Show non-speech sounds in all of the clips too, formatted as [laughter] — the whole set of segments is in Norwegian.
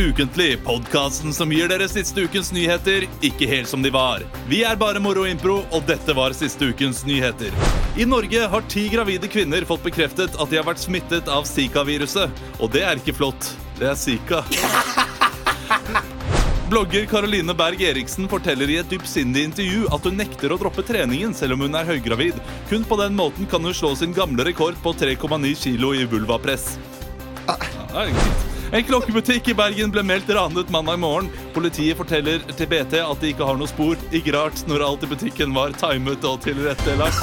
Ukentlig, podkasten som gir dere siste ukens nyheter ikke helt som de var. Vi er bare Moro Impro, og dette var siste ukens nyheter. I Norge har ti gravide kvinner fått bekreftet at de har vært smittet av Zika-viruset. Og det er ikke flott. Det er Zika. Blogger Caroline Berg Eriksen forteller i et dypsindig intervju at hun nekter å droppe treningen selv om hun er høygravid. Kun på den måten kan hun slå sin gamle rekord på 3,9 kilo i vulvapress. Ja, det er fint. En klokkebutikk i Bergen ble meldt ranet mandag morgen. Politiet forteller til BT at de ikke har noe spor. Ikke rart når alt i butikken var timet og tilrettelagt.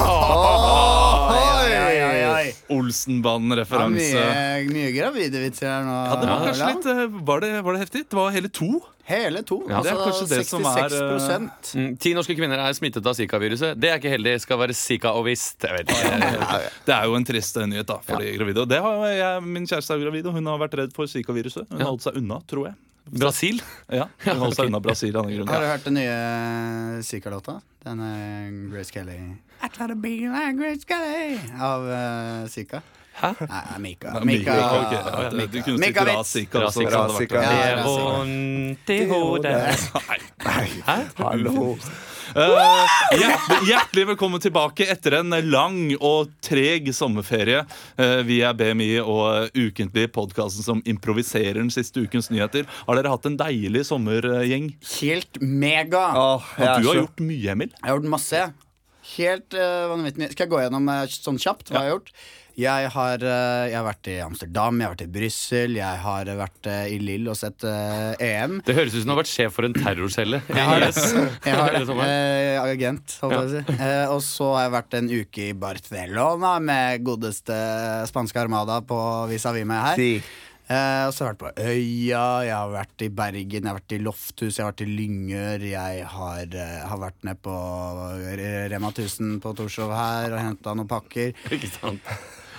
Olsenbanden-referanse. Ja, mye, mye gravide vitser her nå. Ja, det var kanskje litt eh, Var det, var det heftig? Det var hele to. Hele to. Ja, det er altså kanskje det som er, 66 Mm, Ti norske kvinner er smittet av Zika-viruset. Det er ikke heldig. Skal være Zika og visst. Jeg vet. Det er jo en trist eh, nyhet da, for de gravide. Og det har jeg, min kjæreste er gravid, og hun har vært redd for Zika-viruset. Hun har holdt seg unna, tror jeg. Brasil? Ja, Hun holdt seg unna Brasil av den [laughs] Har du hørt den nye Zika-låta? Den er Grace Kelly I try to be like Grace Kelly Av uh, Zika. Hæ? Nei, Mika. Ja, Mika. Mika, Mika Vits. Rasika det. Ja, er vondt i hodet. Hæ? Hallo. Uh, hjertelig, hjertelig velkommen tilbake etter en lang og treg sommerferie. Uh, vi er BMI og Ukentlig, podkasten som improviserer den siste ukens nyheter. Har dere hatt en deilig sommergjeng? Helt mega. Åh, Og du har så- gjort mye, Emil. Jeg har gjort masse. Helt uh, vanvittig mye. Skal jeg gå gjennom sånn kjapt hva jeg har gjort? Jeg har, eh, jeg har vært i Amsterdam, jeg har vært i Brussel, jeg har vært eh, i Lill og sett uh, EM. Det høres ut som du har vært sjef for en terrorcelle. Jeg har det. Jeg har eh, agent, holdt jeg på å si. Eh, og så har jeg vært en uke i Barcelona med godeste spanske Armada på vis-à-vis meg her. Si. Uh, og så har jeg vært på Øya, jeg har vært i Bergen, jeg har vært i Lofthus, jeg har vært i Lyngør. Jeg har, uh, har vært ned på Rema 1000 på Torshov her og henta noen pakker. Ikke sant?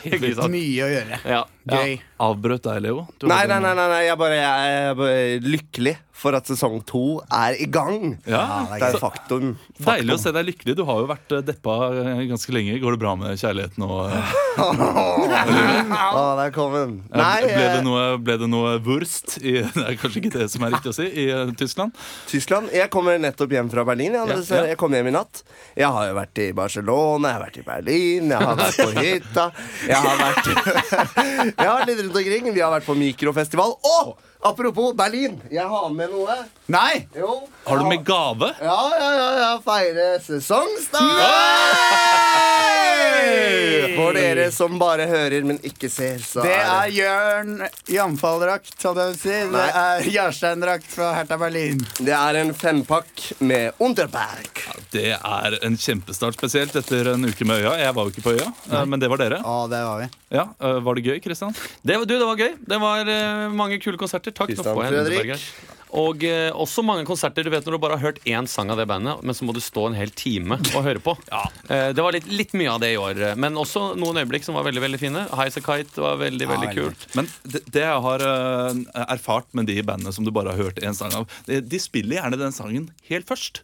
Ikke sagt. Mye å gjøre. Ja. Gøy. Avbrøt deg, Leo? Du Nei, hadde nei, en- nei, nei, nei. Jeg, bare, jeg er bare lykkelig for at sesong to er i gang. Ja, Det er faktum. Deilig å se deg lykkelig. Du har jo vært eh, deppa eh, ganske lenge. Går det bra med kjærligheten? Og, [laughs] Å, der kom den. Nei, ble, det noe, ble det noe wurst i [laughs] Det er kanskje ikke det som er riktig å si i Tyskland? Tyskland. Jeg kommer nettopp hjem fra Berlin. Jeg, ja. jeg kom hjem i natt. Jeg har jo vært i Barcelona, jeg har vært i Berlin, jeg har vært på [laughs] hytta. Jeg har vært, jeg har vært litt rundt omkring. Vi har vært på mikrofestival. Og apropos Berlin, jeg har med noe. Nei! Jo. Har du med gave? Ja, ja, ja, ja. Feire sesongstart! For dere som bare hører, men ikke ser, så Det er Jørn Jamfall-drakt, hadde jeg å si. Det er Jarstein-drakt fra Hertha Berlin. Det er en fempakk med Unterberg. Det er en kjempestart, spesielt etter en uke med Øya. Jeg var jo ikke på Øya, Nei. men det var dere. Ja, det var vi. Ja, eh, Var det gøy, Kristian? Det, var- du, det var gøy. Det var eh, mange kule konserter. Takk. Nå Kristian får jeg Fredrik. Og eh, også mange konserter du vet når du bare har hørt én sang av det bandet, men så må du stå en hel time og høre på. [laughs] Eh, det var litt, litt mye av det i år. eh, Men også noen øyeblikk som var veldig veldig fine. Highas a Kite var veldig Ja, veldig. kult. Men det, det jeg har uh, erfart med de bandene som du bare har hørt én sang av, de, de spiller gjerne den sangen helt først.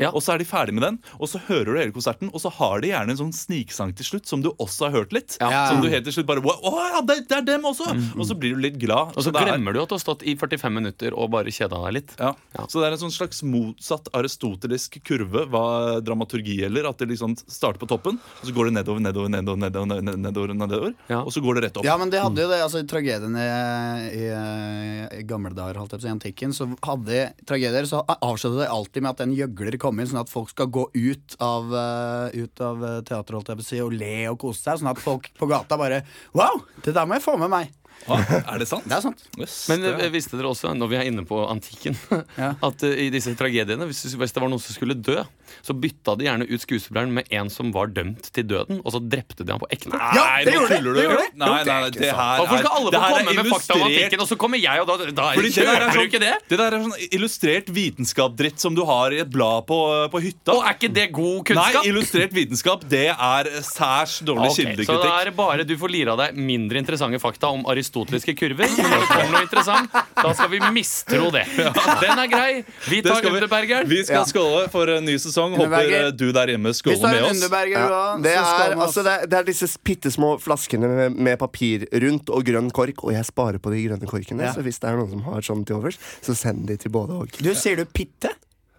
Ja. Og så er de ferdig med den, og så hører du hele konserten, og så har de gjerne en sånn sniksang til slutt som du også har hørt litt. Ja. Som du helt til slutt bare Å ja, det, det er dem også! Og så blir du litt glad. Og så er- glemmer du at du har stått i 45 minutter og bare kjeda deg litt. Ja. Ja. Så det er en sånn slags motsatt aristotelisk kurve hva dramaturgi gjelder. At det liksom starter på toppen, og så går det nedover, nedover, nedover, nedover, nedover, nedover, nedover Ja. og så går det rett opp. Ja, men det hadde jo det, altså tragediene tragedien i, i, i gamle dager, holdt jeg på å si, antikken, så hadde tragedier, så avsluttet det alltid med at en gjøgler kom inn, sånn at folk skal gå ut av, eh, ut av eh, si, og le og kose seg, sånn at folk på gata bare Wow, det der må jeg få med meg. Ah, er det sant? Det er sant. Yes, Men det eh, visste dere også, når vi er inne på antikken, [laughs] Ja. at uh, i disse tragediene, hvis, hvis det var noen som skulle dø, så bytta de gjerne ut skuespilleren med en som var dømt til døden, og så drepte de han på ekte. Nei, Ja, det gjorde de, det gjorde de. Nei, nei, nei, det her Hvorfor skal alle få er komme med fakta om antikken, og så kommer jeg, og da, da er, det der er du sånn, ikke det? det der er sånn illustrert vitenskap-dritt som du har i et blad på, på hytta. Og er ikke det god kunnskap? Nei, illustrert vitenskap, det er særs dårlig Ok, så da er det bare du får lire av deg mindre interessante fakta om aristoteliske kurver. Men når det kommer noe interessant, da skal vi mistro det. Den er grei. Vi tar vi- Underbergeren. Vi skal skåle for en ny sesong. Håper du der hjemme skåler med oss. Ja, det, er, altså, det, er, det er disse bitte små flaskene med, med papir rundt og grønn kork, og jeg sparer på de grønne korkene. Ja. Så hvis det er noen som har sånn til overs, så send de til både og. Du, sier du pitte?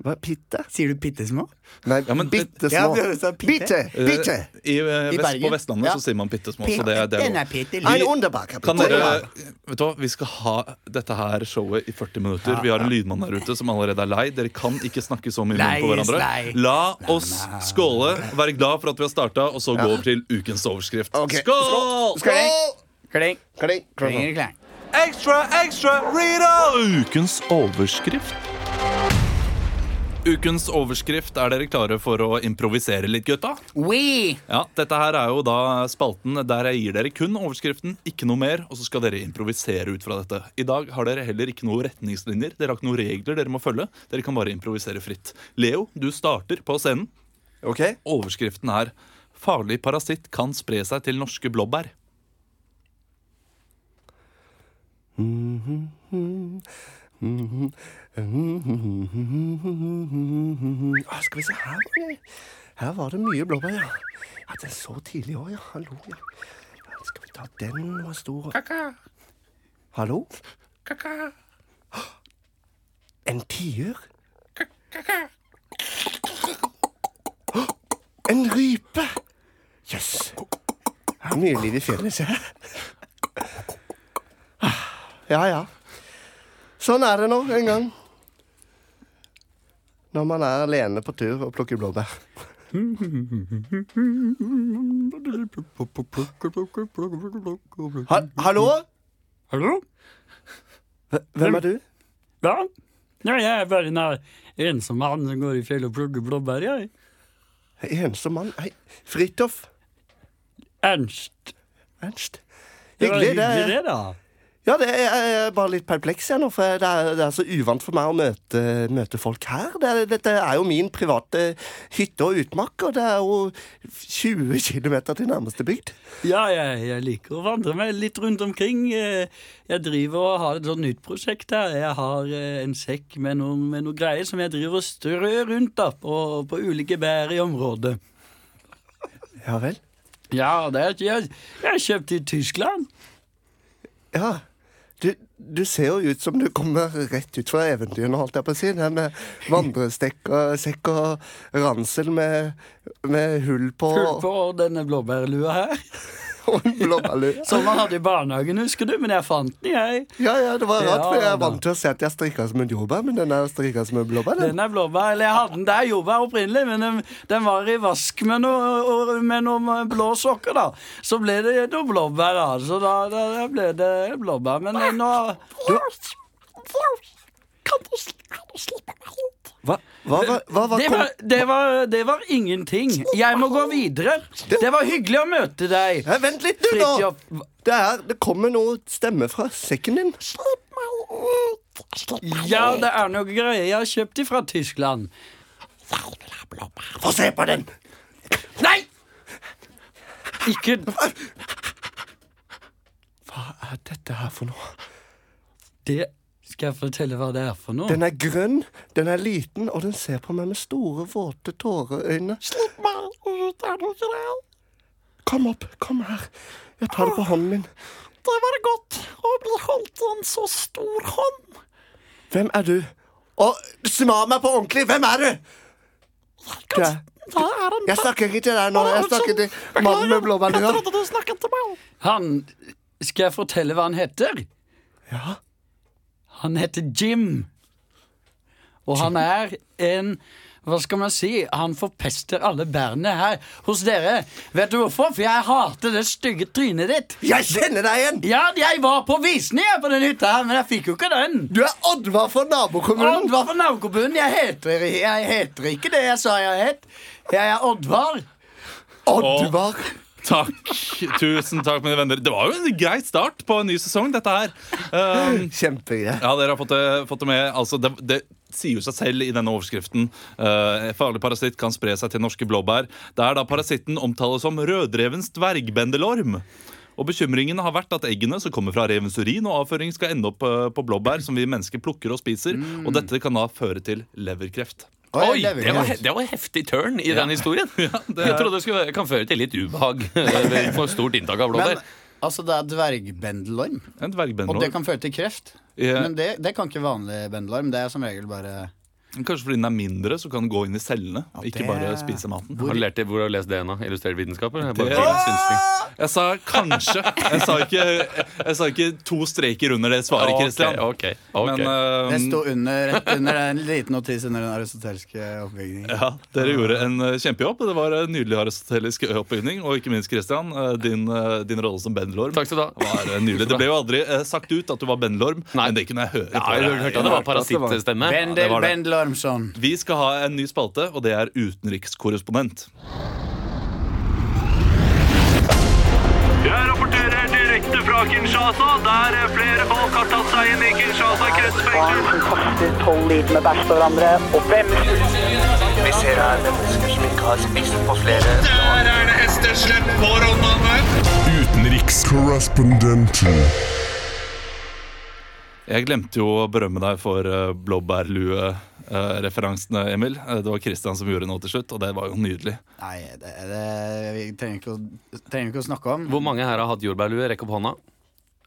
Hva, Pitte? Sier du pitte små? Nei, Ja, men- bitte Ja, små. du sa pitte. Bitte! Bitte! Eh, I, eh, I vest, på Vestlandet Ja. så sier man bitte små. Så det, det er Den er pitte Ein Kan dere, vet du hva, Vi skal ha dette her showet i 40 minutter. Vi har en lydmann der ute som allerede er lei. Dere kan ikke snakke så mye på hverandre. lei. La oss skåle, være glad for at vi har starta, og så gå over til ukens overskrift. Ok. Skål! Kling. Kling. Kling. Kling, kling. Ekstra, ekstra, Rita! Ukens overskrift. Ukens overskrift, er dere klare for å improvisere litt, gutta? Oui. Ja, Dette her er jo da spalten der jeg gir dere kun overskriften, ikke noe mer, og så skal dere improvisere ut fra dette. I dag har dere heller ikke noen retningslinjer, dere har ikke noen regler dere må følge. Dere kan bare improvisere fritt. Leo, du starter på scenen. Ok? Overskriften er 'Farlig parasitt kan spre seg til norske blåbær'. Ah, skal vi se her var det, Her var det mye blåbær, ja. ja. Det er så tidlig òg, ja. Hallo, ja. ja. Skal vi ta den? Den var stor. Hallo? [gasps] En tiur? [gasps] En rype! Jøss. Det er mye liv i fjellet, se jeg. [sighs] Ja, ja. Sånn er det nå en gang. Når man er alene på tur og plukker blåbær. Ha hallo? Hallo? Hvem er du? Ja? ja, jeg er bare en eh, ensom mann som går i fjellet og plukker blåbær, jeg. Ensom mann? Hei, Fridtjof Ernst. Ernst. Det var Hyggelig. Det hyggelig, er, det, da. Ja, det er, jeg er bare litt perpleks jeg nå, for det er, det er så uvant for meg å møte, møte folk her. Det er, dette er jo min private hytte og utmark, og det er jo 20 km til nærmeste bygd. Ja, jeg, jeg liker å vandre meg litt rundt omkring. Eh, Jeg driver og har et sånt nytt prosjekt her. Jeg har eh, en sekk med noen, med noen greier som jeg driver og strør rundt da, på, på ulike bær i området. Ja vel? Ja, det er, jeg, jeg har kjøpt i Tyskland. Ja. Du, du ser jo ut som du kommer rett ut fra eventyrene, holdt jeg på å si. Det med vandrestekk og sekk og ransel med, med hull på, Hull på denne blåbærlua her. Som man hadde i barnehagen, husker du? Men jeg fant den, jeg. Ja, ja, det var rart, for jeg er vant til å se at jeg strikker som en jordbær, men den er strikka som en blåbær. Den. Den er blåbær. Eller jeg hadde den der jordbær opprinnelig, men den, den var i vask med noen med noe blå sokker, da. Så ble det noe blåbær, da. Så da, da, da ble det blåbær. Men nå Kan du slippe meg Hva, hva, hva, hva, hva det var, det, var, det var ingenting. Jeg må gå videre. Det var hyggelig å møte deg. Hei, Vent litt, du, nå! Det, er, det kommer noe stemme fra sekken din. Ja, det er noe greier jeg har kjøpt fra Tyskland. Få se på den! Nei! Ikke Hva er dette her for noe? Det Skal jeg fortelle hva det er for noe? Den er grønn, den er liten, og den ser på meg med store, våte tåreøyne. Slipp meg ut, er du grei? Kom opp, kom her. Jeg tar det på hånden min. Det var godt å bli holdt i en så stor hånd. Hvem er du? Og svar meg på ordentlig, hvem er du? Du er Jeg snakker ikke til deg nå. Jeg snakker til mannen med blåbærlua. Han Skal jeg fortelle hva han heter? Ja. Han heter Jim. Og han er en Hva skal man si? Han forpester alle bærene her hos dere. Vet du hvorfor? For jeg hater det stygge trynet ditt. Jeg kjenner deg igjen! Ja, jeg var på visning på den hytta her, men jeg fikk jo ikke den. Du er Oddvar fra nabokommunen. Oddvar fra nabokommunen. Jeg heter, jeg heter ikke det jeg sa jeg het. Jeg er Oddvar. Oddvar. Takk. Tusen takk, mine venner. Det var jo en grei start på en ny sesong, dette her. Um, Kjempegøy. ja, dere har fått det, fått det med. Altså, det, det sier jo seg selv i denne overskriften. Uh, farlig parasitt kan spre seg til norske blåbær. Der da parasitten omtales som rødrevens dvergbendelorm. Og Bekymringen har vært at eggene som kommer fra revens urin og avføring, skal ende opp eh, på blåbær som vi mennesker plukker og spiser. Og dette kan da føre til leverkreft. Oi, det var, he- det var heftig turn i den historien. [laughs] Jeg trodde det skulle, kan føre til litt ubehag. [laughs] For stort inntak av Men blåbær. altså, det er dvergbendelorm, En og det kan føre til kreft. Ja. Men det, det kan ikke vanlig bendelorm. Det er som regel bare Kanskje fordi den er mindre, så kan den gå inn i cellene. ikke det- bare spise maten. Har du lært det, hvor har du lest det nå? Illustrert vitenskap? Eller? Det- Jeg sa kanskje. Jeg sa ikke, jeg sa ikke to streker under det svaret, Kristian. Okay, ok, ok. Men uh... Det sto under, under en liten notis under den aristotelske oppbygningen. ja, dere gjorde en eh, kjempejobb. Det var en nydelig aristotelisk oppbygning. Og ikke minst, Christian, eh, din, eh, din rolle som bendelorm Takk skal du ha. var nydelig. Det ble jo aldri sagt ut at du var bendelorm, Nei. men det kunne jeg høre. Ja, jeg hørte at det var parasittstemme. Bendel det var det. Bendelormsson. Vi skal ha en ny spalte, og det er utenrikskorrespondent. Jeg rapporterer direkte fra Kinshasa, der flere folk har tatt seg inn i Kinshasa kretsfengsel. barn som kaster tolv liter med bæsj på hverandre, og hvem Vi ser her mennesker som ikke har spist på flere Der er det hesteslepp på Rondangen. Utenrikskorrespondenten. Jeg glemte jo å berømme deg for uh, blåbærlue-referansene, Emil. Eh, Det var Christian som gjorde noe til slutt, og det var jo nydelig. Nei, det, det vi trenger ikke, å, trenger ikke å snakke om. Hvor mange her har hatt jordbærlue? Rekk opp hånda.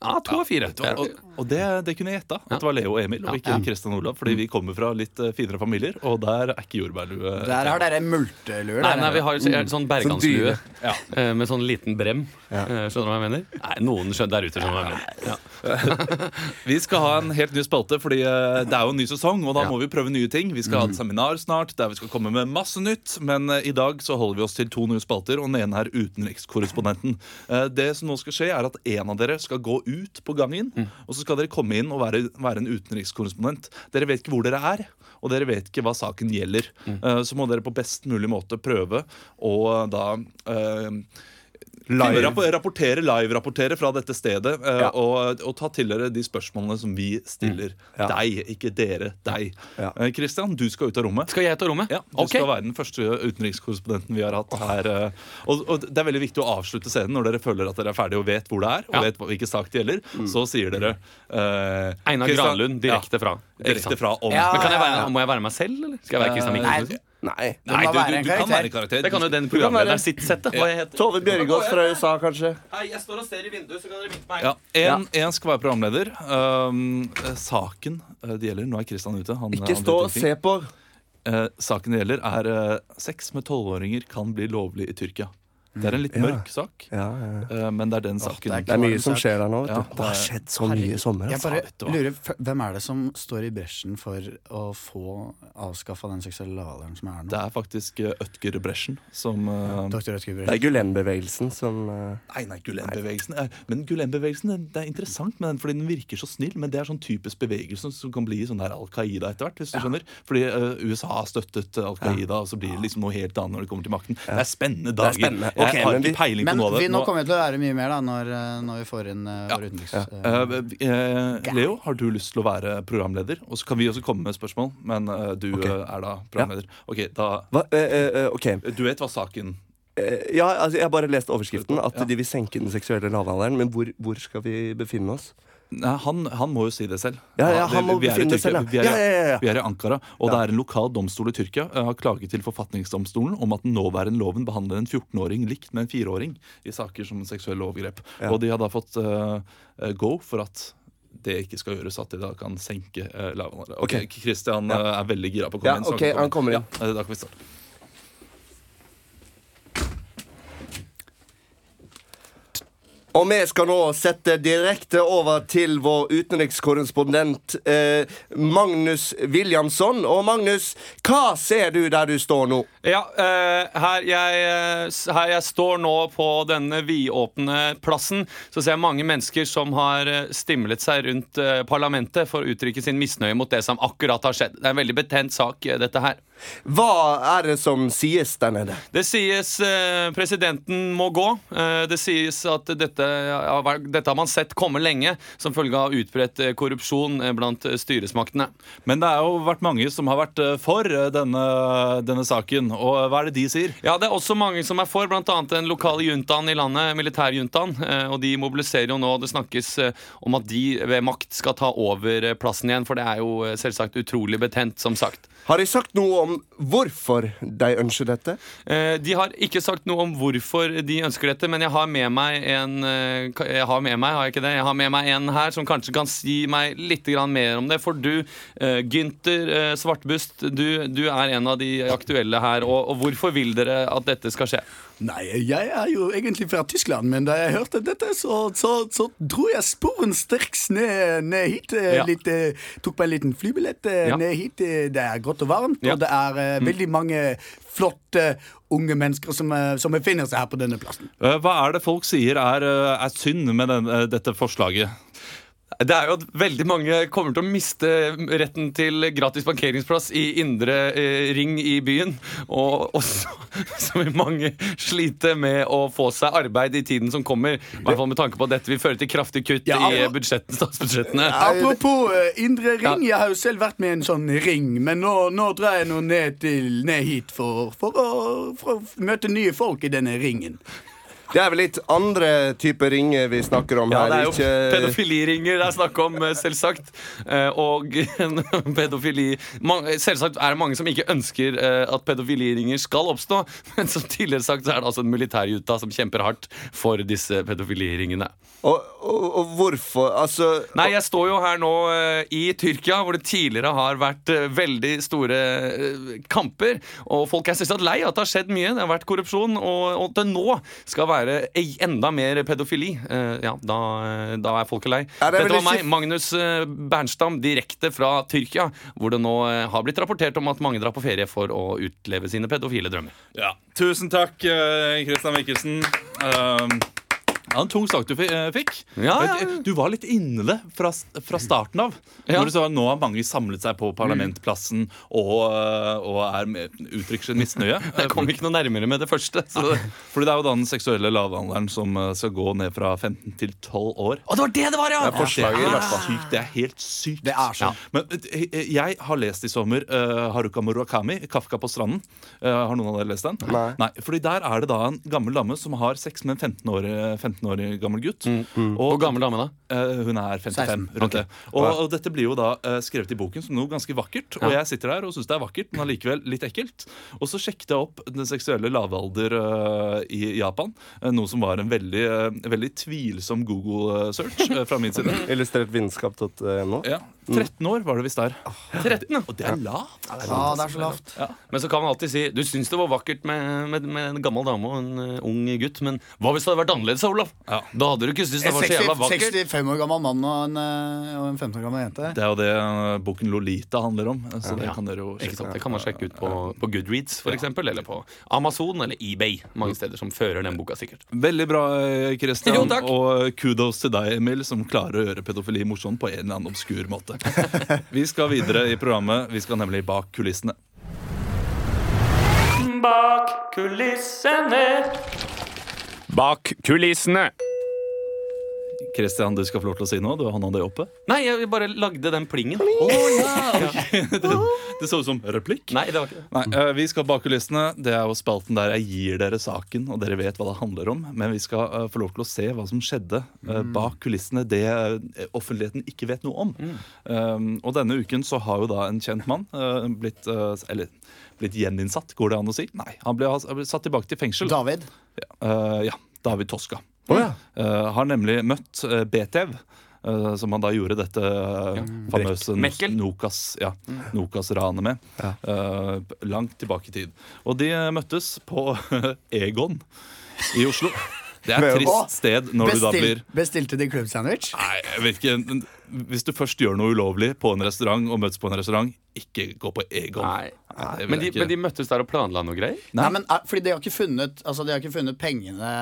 Ja, to av fire. Og, og det, det kunne jeg gjette. At det var Leo og Emil, og ikke Kristian Christian Olav. Fordi vi kommer fra litt eh, finere familier, og der er ikke jordbærlue Der har dere multelue. Nei, nei, vi har så- sånn berganslue Ja. eh, med sånn liten brem. Eh, Skjønner du hva jeg mener? Nei, Noen skjønner der ute skjønner hva jeg mener. Ja. [laughs] Vi skal ha en helt ny spalte, fordi det er jo en ny sesong, og da må vi prøve nye ting. Vi skal ha et seminar snart der vi skal komme med masse nytt, men i dag så holder vi oss til to nye spalter, og den ene er utenrikskorrespondenten. Eh, Det som nå skal skje, er at en av dere skal gå ut på gangen, og så skal dere komme inn og være, være en utenrikskorrespondent. Dere vet ikke hvor dere er, og dere vet ikke hva saken gjelder. Eh, Så må dere på best mulig måte prøve å da eh, Live. Rapp rapportere, live-rapportere fra dette stedet eh, Ja. og, og ta til dere de spørsmålene som vi stiller Ja. deg, ikke dere, deg. Ja. Eh, Christian, du skal ut av rommet. Skal jeg ta rommet? Ja, Du okay. skal være den første utenrikskorrespondenten vi har hatt her. eh, Og, og Det er veldig viktig å avslutte scenen når dere føler at dere er ferdige og vet hvor det er. Og Ja. vet hvilken sak det gjelder. Så sier dere eh, Einar Granlund direkte ja, fra. Direkte fra om Ja. Men kan jeg være, Må jeg være meg selv, eller? Skal jeg være Christian Mikkelsen? Nei. Nei, du, du, du kan være karakter. Det kan jo den programlederen sitt sette. Hva heter. Tove Bjørgaas fra USA, kanskje? Hei, jeg står og ser i vinduet, så kan dere vinke meg. Ja, en, en skal være programleder. Um, saken eh, det gjelder Nå er Kristian ute. Han, Ikke han stå og se på. Uh, saken det gjelder, er uh, sex med tolvåringer kan bli lovlig i Tyrkia. Det er en litt Ja. mørk sak, Ja, ja. eh, men det er den det saken. er Det er mye som skjer der nå. vet Ja, du. Det har skjedd så mye i sommer. Jeg Altså. bare lurer, Hvem er det som står i bresjen for å få avskaffa den seksuelle lavalderen som er nå? Det er faktisk uh, Ødger Bresjen som eh, Dr. Bresjen. Det er Gulen-bevegelsen som eh, Nei, nei, Gulen-bevegelsen. eh, Men Gulen-bevegelsen det- er interessant med den, fordi den virker så snill. Men det er sånn typisk bevegelse som kan bli sånn der Al Qaida etter hvert. hvis du skjønner Fordi eh, USA har støttet Al Qaida, og så blir det liksom noe helt annet når det kommer til makten. Det er spennende dager. Det er spennende. Jeg Ok, har men ikke vi- peiling på noe av vi, det. nå Nå- kommer vi til å være mye mer da når, eh, når vi får inn uh, vår utenriks... eh, uh, eh, Leo, har du lyst til å være programleder? Og så kan vi også komme med spørsmål, men du okay. er da programleder. Ok, da hva, eh, eh, eh, Du vet hva saken ja, altså, jeg har bare lest overskriften. At de vil senke den seksuelle lavalderen. Men hvor, hvor skal vi befinne oss? Nei, han, han må jo si det selv. Ja, ja, han må vi er befinne selv, ja. Vi er, Ja. Vi er i Ankara, og det er en lokal domstol i Tyrkia eh, har klaget til forfatningsdomstolen om at den nåværende loven behandler en 14-åring likt med en 4-åring i saker som seksuelle overgrep. Og de har da fått eh, eh, go for at det ikke skal gjøres, at de da kan senke uh, lavalderen. Ok, Ok. Christian Ja. eh, er veldig gira på å komme Ja, inn. så ok, han kommer inn. Ja, eh, da kan vi starte. Og vi skal nå sette direkte over til vår utenrikskorrespondent eh, Magnus Williamson. Og Magnus, hva ser du der du står nå? Ja, eh, her, jeg, eh, her jeg står nå på denne vidåpne plassen, så ser jeg mange mennesker som har eh, stimlet seg rundt eh, parlamentet for å uttrykke sin misnøye mot det som akkurat har skjedd. Det er en veldig betent sak, eh, dette her. Hva er det som sies der nede? Det sies eh, presidenten må gå. Det sies at dette, har vært- dette har man sett komme lenge som følge av utbredt eh, korrupsjon eh, blant eh, styresmaktene. Men det har jo vært mange som har vært eh, for eh, denne, denne saken. Og hva er det de sier? Ja, Det er også mange som er for, bl.a. den lokale juntaen i landet, militærjuntaen. eh, Og de mobiliserer jo nå. Det snakkes eh, om at de ved makt skal ta over eh, plassen igjen, for det er jo eh, selvsagt utrolig betent, som sagt. Har de sagt noe om hvorfor de ønsker dette? Eh, De har ikke sagt noe om hvorfor de ønsker dette, men jeg har med meg en eh, Jeg har med meg, har jeg ikke det? Jeg har med meg en her som kanskje kan si meg litt mer om det. For du, eh, Gynter eh, Svartbust, du, du er en av de aktuelle her. Og, og hvorfor vil dere at dette skal skje? Nei, jeg er jo egentlig fra Tyskland, men da jeg hørte dette, så, så, så dro jeg sporenstreks ned, ned hit. eh, Ja. Litt, eh, tok meg en liten flybillett eh, Ja. ned hit. Eh, Det er godt og varmt, Ja. og det er mm. veldig mange flotte unge mennesker som, eh, som befinner seg her på denne plassen. Eh, Hva er det folk sier er, eh, er synd med den, eh, dette forslaget? Det er jo at veldig mange kommer til å miste retten til gratis parkeringsplass i indre eh, ring i byen. Og også [laughs] så vil mange slite med å få seg arbeid i tiden som kommer. I hvert fall med tanke på at dette vil føre til kraftig kutt Ja, i budsjetten, statsbudsjettene. Apropos uh, indre ring, jeg har jo selv vært med i en sånn ring, men nå, nå drar jeg nå ned, til, ned hit for, for, å, for å møte nye folk i denne ringen. Det er vel litt andre typer ringer vi snakker om Ja, her. det er jo ikke- pedofiliringer det er snakk om, eh, selvsagt. Eh, Og [laughs] pedofili Selvsagt er det mange som ikke ønsker eh, at pedofiliringer skal oppstå, [laughs] men som tidligere sagt så er det altså en militærjunta som kjemper hardt for disse pedofiliringene. Og, og, og hvorfor? Altså Nei, jeg står jo her nå i Tyrkia, hvor det tidligere har vært veldig store kamper. Og folk er selvsagt lei at det har skjedd mye. Det har vært korrupsjon, og, og det nå skal være ei- enda mer pedofili. Eh, ja, da, eh, da er folket lei. Ja, det Dette var meg, Magnus eh, Bernstam, direkte fra Tyrkia, hvor det nå har blitt rapportert om at mange drar på ferie for å utleve sine pedofile drømmer. Ja. Tusen takk, Christian Mikkelsen. Um, ja, En tung sak du eh, fikk. Ja, ja, ja. Du var litt inne det fra, fra starten av. Ja. Når du så nå har mange samlet seg på parlamentplassen og, eh, og er med, uttrykker sin misnøye. [laughs] Jeg kom ikke noe nærmere med det første. Så. Fordi det er jo da den seksuelle lavalderen som eh, skal gå ned fra 15 til 12 år. Å, det var det det var, ja! Det er det er sykt. Det er helt sykt. Det er sånn. Men eh, jeg har lest i sommer uh, Haruka Murakami, 'Kafka på stranden'. Uh, har noen av dere lest den? Nei. Fordi der er det da en gammel dame som har sex med en 15 år, 15 år gammel gutt. Hvor gammel dame da? Uh, hun er 55. rundt okay. det. Og, og dette blir jo da uh, skrevet i boken som noe ganske vakkert. Og jeg sitter der og syns det er vakkert, men allikevel litt ekkelt. Og så sjekket jeg opp den seksuelle lavalder uh, i Japan. noe som var en veldig, veldig tvilsom Google-search fra min side. [laughs] Illustrert vitenskap.no. Ja, 13 år var det visst der. 13, ja. Og det er lavt. Ja, det er så lavt. Men så kan man alltid si Du syns det var vakkert med, med, med en gammel dame og en uh, ung gutt, men hva hvis det hadde vært annerledes, Olav? Ja. Da hadde du ikke syntes det En var så jævla vakkert. 65 år gammel mann og en, eh, og en 15 år gammel jente. Det er jo det uh, boken Lolita handler om. Så det Ja. kan dere jo sjekke sant? opp. Det kan man sjekke ut på, på Goodreads for eksempel, eller på Amazon eller eBay. Mange steder som fører den boka, sikkert. Veldig bra, Kristian. Og kudos til deg, Emil, som klarer å gjøre pedofili morsomt på en eller annen obskur måte. [laughs] Vi skal videre i programmet. Vi skal nemlig bak kulissene. Bak kulissene. Bak kulissene. Christian, du skal få lov til å si noe. Du har hånda di oppe. Nei, jeg bare lagde den plingen. [laughs] [laughs] det, det så ut som replikk. Nei, det var ikke det. Nei, eh, Vi skal bak kulissene. Det er jo spalten der jeg gir dere saken, og dere vet hva det handler om. Men vi skal eh, få lov til å se hva som skjedde eh, bak kulissene. Det offentligheten ikke vet noe om. Um, og denne uken så har jo da en kjent mann uh, blitt uh, Eller blitt gjeninnsatt, går det an å si? Nei, han ble, han ble satt tilbake til fengsel. David. Ja, uh, ja David Toska. Eh, har nemlig møtt uh, BTV. Uh, som han da gjorde dette uh, famøse Mekkel. Nokas, ja, Nokas-ranet med. eh, langt tilbake i tid. Og de eh, møttes på [laughs] Egon i Oslo. Det er et trist sted når du da blir bestilte de klubbsandwich? Nei, jeg vet ikke Hvis du først gjør noe ulovlig på en restaurant og møtes på en restaurant, ikke gå på Egon. Nei. Men de, men de møttes der og planla noe greier? Nei, men eh, fordi de har ikke funnet Altså de har ikke funnet pengene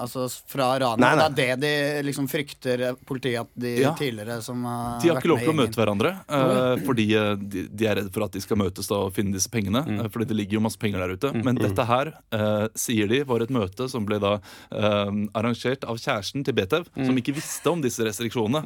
altså, fra ranet. Nei, nei. Det er det de liksom frykter eh, politiet at de Ja. tidligere som har De har ikke lov til å møte hverandre uh, fordi eh, de, de er redd for at de skal møtes da og finne disse pengene. eh, fordi det ligger jo masse penger der ute. Men dette her, uh, sier de, var et møte som ble da eh, arrangert av kjæresten til Betev, som ikke visste om disse restriksjonene.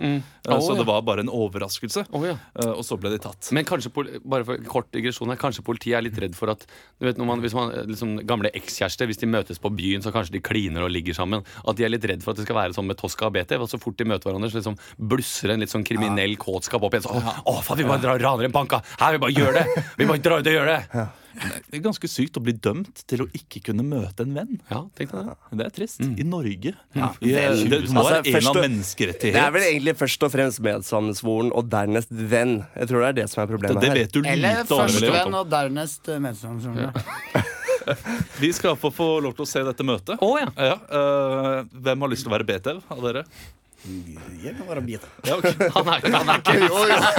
Oh, så ja. det var bare en overraskelse. Oh, ja. Eh, og så ble de tatt. Men kanskje, bare for kort digresjon her, kanskje politiet er litt redd for at du vet, man, hvis man, liksom, Gamle ekskjærester, hvis de møtes på byen, så kanskje de kliner og ligger sammen. At de er litt redd for at det skal være sånn med Tosca og BT. Så fort de møter hverandre, så liksom blusser en litt sånn kriminell kåtskap opp igjen. Så, å, faen, vi bare drar raner en banka! Her, vi bare gjør det! Vi bare drar ut og gjør det! Det er ganske sykt å bli dømt til å ikke kunne møte en venn. Ja, tenk deg det. Det er trist. I Norge. I, veldig. det må Altså, en først eller og- annen menneskerettighet. Det er vel egentlig først og fremst medsammensvoren og dernest venn. Jeg tror det er det som er det, problemet det her. vet du Eller førstevenn og dernest medsammensvoren. Ja. [laughs] Vi skal få, få lov til å se dette møtet. Oh, ja. Ja, uh, hvem har lyst til å være BTV av dere? Jeg kan være bit. Ja, okay. Han er, han er ikke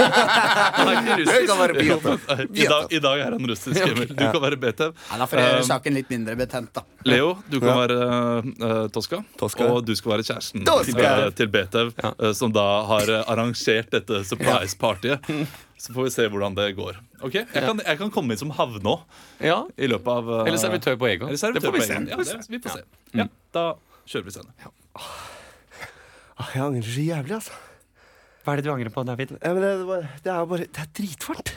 [laughs] Han er ikke russisk. Jeg kan være fint. [laughs] I, dag, I dag er han russisk, Emil. Du kan være BTV. Ja, da får jeg gjøre Um, saken litt mindre betent, da. Leo, du kan Ja. være uh, Tosca, Tosca. og du skal være kjæresten Tosca. til, BTV, uh, som da har øh, arrangert dette surprise-partyet. Så får vi se hvordan det går. Ok, Jeg kan, jeg kan komme inn som havne Ja. i løpet av uh, Eller servitør på Egon. Eller servitør det får vi se. Ja, det, vi får se. Ja, da kjører vi scenen. Ah, Jeg angrer så jævlig, altså. Hva er det du angrer på, David? Ja, men det, det, er jo bare Det er dritvarmt.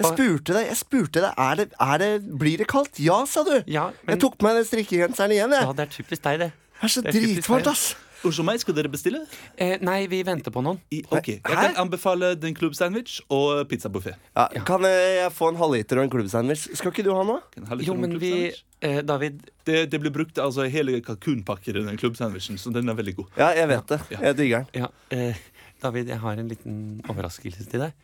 Jeg spurte deg, jeg spurte deg er det, er det, Blir det kaldt? Ja, sa du. Ja, men Jeg tok på meg den strikkegenseren igjen. ja, det er typisk deg, det. Det er så det er dritvarmt, ass. Unnskyld meg, skal dere bestille? Eh, nei, vi venter på noen. I, ok, Jeg kan anbefale den klubbsandwich og pizzabuffé. Ja, kan jeg få en halvliter og en klubbsandwich? Skal ikke du ha noe? Jo, men vi eh, David, det, det blir brukt altså, hele kalkunpakker i den klubbsandwichen, så den er veldig god. Ja, jeg vet det. Jeg digger den. ja, eh, David, jeg har en liten overraskelse til deg.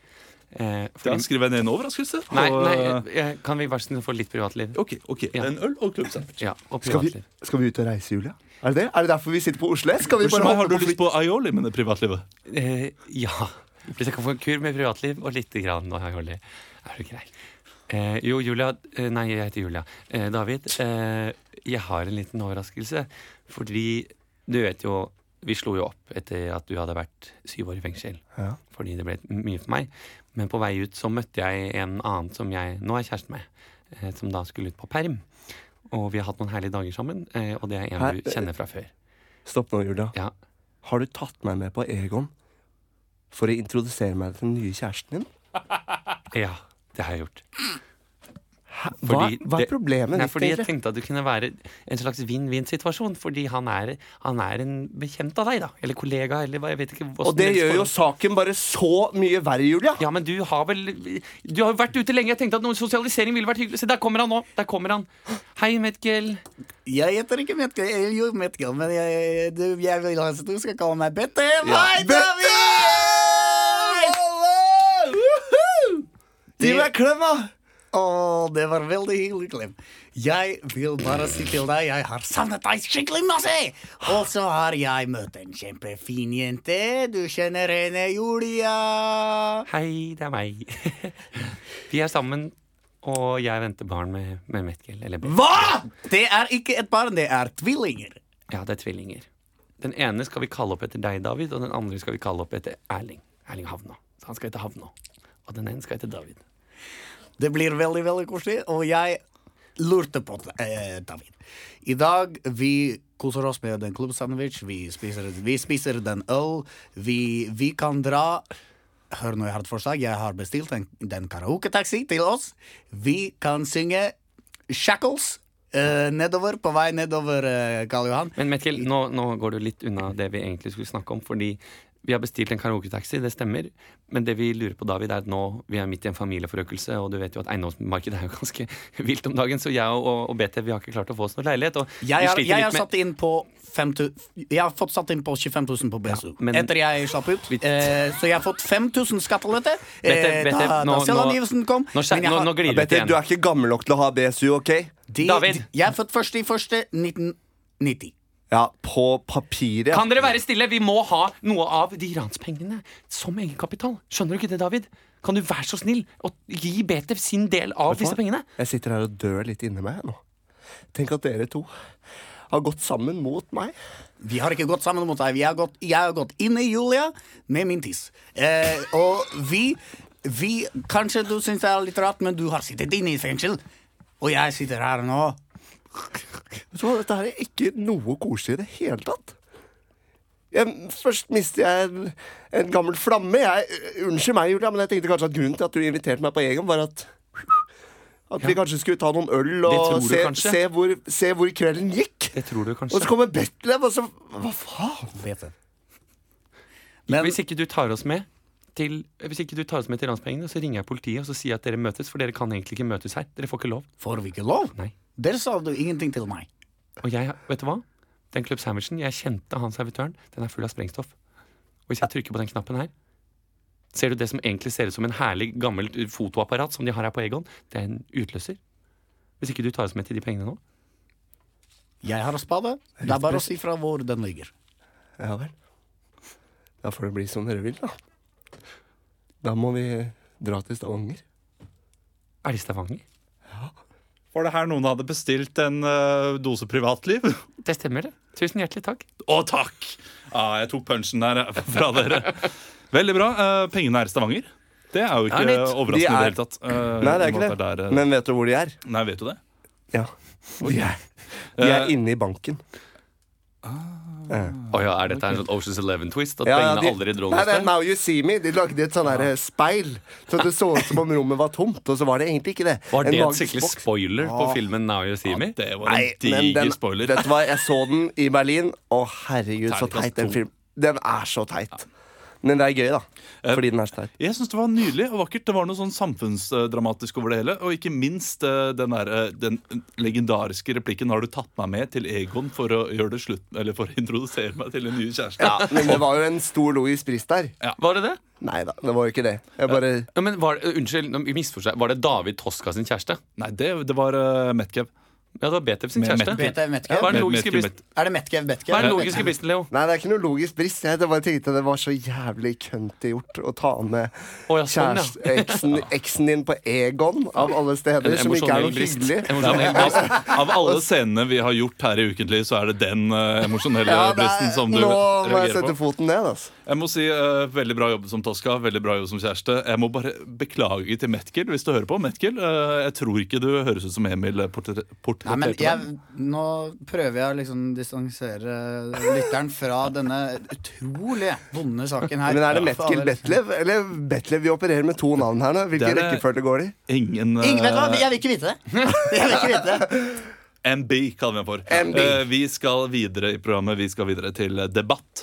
Eh, Da skriver jeg ned en overraskelse. nei, nei eh, kan vi bare få litt privatliv? Ok, ok, Ja. En øl og klubbsandwich. Ja, og Skal vi, skal vi ut og reise, Julia? Er det det? Er det derfor vi sitter på Oslo S? Har du lyst på aioli med det privatlivet? Eh, ja. Hvis jeg kan få en kur med privatliv og lite grann aioli, er du grei. Eh, jo, Julia eh, Nei, jeg heter Julia. Eh, David, eh, jeg har en liten overraskelse. Fordi du vet jo Vi slo jo opp etter at du hadde vært syv år i fengsel. Ja. Fordi det ble mye for meg. Men på vei ut så møtte jeg en annen som jeg nå er kjæreste med. Eh, som da skulle ut på perm. Og vi har hatt noen herlige dager sammen. Eh, og det er en Her, du kjenner fra før. Stopp nå, Julia. Ja. Har du tatt meg med på Egon for å introdusere meg til den nye kjæresten din? [laughs] ja, det har jeg gjort. Hva, hva er problemet ditt, fordi jeg tenkte at det kunne være en slags vinn-vinn-situasjon. Fordi han er, han er en bekjent av deg, da. Eller kollega, eller hva, jeg vet ikke. Og det gjør jo saken bare så mye verre, Julia. Ja, men du har vel Du har jo vært ute lenge. Jeg tenkte at noen sosialisering ville vært hyggelig. Se, der kommer han nå. Der kommer han. Hei, Metkel. Jeg heter ikke Metkel, jeg er jo Metgel, men jeg, du, jeg vil at du skal kalle meg Bette. Ja. Bette! Gi meg en klem, da! Å, det var veldig hyggelig klem. Jeg vil bare si til deg, jeg har savnet deg skikkelig masse! Og så har jeg møtt en kjempefin jente. Du kjenner henne, Julia. Hei, det er meg. [laughs] Vi er sammen, og jeg venter barn med, med Metkel. Eller Beth. Hva?! Det er ikke et barn, det er tvillinger. Ja, det er tvillinger. Den ene skal vi kalle opp etter deg, David, og den andre skal vi kalle opp etter Erling. Erling Havna. Så han skal hete Havna. Og den ene skal hete David. Det blir veldig, veldig koselig, og jeg lurte på det, eh, David. I dag vi koser oss med en klubbsandwich, vi spiser, vi spiser den øl, vi, vi kan dra Hør nå, jeg har et forslag. Jeg har bestilt en, den karaoketaxi til oss. Vi kan synge Shackles eh, nedover, på vei nedover eh, Karl Johan. Men Metkel, nå, nå går du litt unna det vi egentlig skulle snakke om. Fordi vi har bestilt en karaoketaxi, det stemmer. Men det vi lurer på, David, er at nå vi er midt i en familieforøkelse, og du vet jo at eiendomsmarkedet er jo [laughs] ganske vilt om dagen, så jeg og, og BT vi har ikke klart å få oss noe leilighet. Og Jeg har, jeg har satt inn på 5000 Jeg har fått satt inn på 25 000 på BSU. Ja, men- Etter jeg slapp ut. Vi- Eh, så jeg har fått 5000 skattelette eh, Bette, da, da selvangivelsen kom. Nå, Men jeg nå, har- nå glir det ut igjen. du er ikke gammel nok til å ha BSU, OK? de, David. de- Jeg er født først i første 1990. Ja, på papiret. Kan dere være stille? Vi må ha noe av de ranspengene som egenkapital. Skjønner du ikke det, David? Kan du være så snill å gi BT sin del av disse pengene? Jeg sitter her og dør litt inni meg nå. Tenk at dere to har gått sammen mot meg. Vi har ikke gått sammen mot deg. Vi har gått, jeg har gått inn i Julia med min tiss. Eh, og vi, vi Kanskje du syns det er litt rart, men du har sittet inne i fengsel. Og jeg sitter her nå. Hva, Dette her er ikke noe koselig i det hele tatt. Jeg, først mister jeg en, en gammel flamme. Jeg, unnskyld meg, Julia, men jeg tenkte kanskje at grunnen til at du inviterte meg på Egon, var at At vi kanskje skulle ta noen øl og se, se, hvor, se hvor kvelden gikk. Det tror du kanskje Og så kommer Betlehem, og så Hva faen? Vet du. Hvis ikke du tar oss med til Hvis ikke du tar oss med til ranspengene, så ringer jeg politiet og så sier jeg at dere møtes, for dere kan egentlig ikke møtes her. Dere får ikke lov. Får vi ikke lov? Nei. Der sa du ingenting til meg. Og jeg, vet du hva? Den Club Sandwichen, jeg kjente han servitøren, den er full av sprengstoff. Og hvis jeg trykker på den knappen her, ser du det som egentlig ser ut som en herlig gammelt fotoapparat som de har her på Egon? Det er en utløser. Hvis ikke du tar oss med til de pengene nå. Jeg har spade. Det er bare å si fra hvor den ligger. Ja vel. Da får det bli som dere vil, da. Da må vi dra til Stavanger. Er det Stavanger? Stavanger? Var det her noen hadde bestilt en uh, dose privatliv? [laughs] Det stemmer, det. Tusen hjertelig takk. Å, takk! Ja, jeg tok punchen der [laughs] fra dere. Veldig bra. Uh, pengene er i Stavanger. Det er jo ikke Ja, overraskende overraskende De i det er- hele tatt. Uh, Nei, det er ikke det. er, eh, Men vet du hvor de er? Nei, vet du det? Ja. De er, de er inne i banken. Å ja, er dette en sånn Oceans Eleven-twist? At pengene de- aldri dro Nei, noe sted? Now You See Me. De lagde et sånn der speil. Så det så ut som om rommet var tomt, og så var det egentlig ikke det. Var En det en magisk skikkelig spoiler på filmen Now You See Me? Det var Nei, en men diger den, spoiler. vet du hva, jeg så den i Berlin. Å, herregud, så teit den filmen. Den er så teit. Men det er gøy, da. Fordi den er så teit. Jeg syns det var nydelig og vakkert. Det var noe sånn samfunnsdramatisk over det hele. Og ikke minst eh, den, der, eh, den legendariske replikken 'Har du tatt meg med til Egon for å gjøre det slutt Eller for å introdusere meg til en ny kjæreste'? Ja, men det var jo en stor Louis Brist der. Var det det? Nei da, det var jo ikke det. Jeg bare Ja, men var, Unnskyld, misforstå. Var det David Toska sin kjæreste? Nei, det, det var uh, Metkev. Ja, det var Betev sin kjæreste. Vet Metkev? Hva er den logiske bristen? Er det? Hva er den logiske bristen, Leo? Nei, det er ikke noe logisk brist. Jeg bare tenkte det var så jævlig kønte gjort å ta med Å, ja, sånn, ja. kjæreste- eksen, eksen din på Egon, av alle steder, som ikke er noe brist. hyggelig. Emosjonell brist. Av alle scenene vi har gjort her i Ukentlig, så er det den uh, emosjonelle Ja, det bristen som du nå må jeg reagerer sette på. foten ned, altså. Jeg må si eh, Veldig bra jobb som Tosca, veldig bra jobb som kjæreste. Jeg må bare beklage til Metkill hvis du hører på. Metkill, eh, jeg tror ikke du høres ut som Emil eh, portre- Nei, men jeg, nå prøver jeg å liksom distansere lytteren fra denne utrolig vonde saken her. Men er det Metkel Betlev? Eller Betlev? Vi opererer med to navn her nå. Hvilken Det går det- rekkefølge går de? Ingen Ingen, vet du hva? eh, Jeg vil ikke vite det. Jeg vil ikke vite det. [laughs] MB kaller vi ham for. MB. Eh, vi skal videre i programmet. Vi skal videre til debatt. debatt.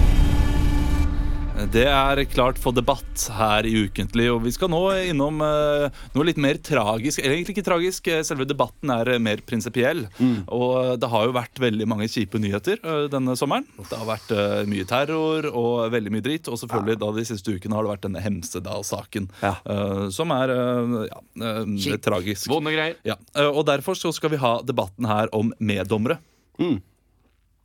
Det er klart for debatt her i Ukentlig, og vi skal nå innom eh, noe litt mer tragisk. Eller egentlig ikke tragisk, eh, selve debatten er eh, mer prinsipiell. Og det har jo vært veldig mange kjipe nyheter denne sommeren. Det har vært mye terror og veldig mye dritt. Og selvfølgelig da de siste ukene har det vært denne Hemsedal-saken, Ja. som er ja, tragisk. Vonde greier. Ja, og derfor så skal vi ha debatten her om meddommere.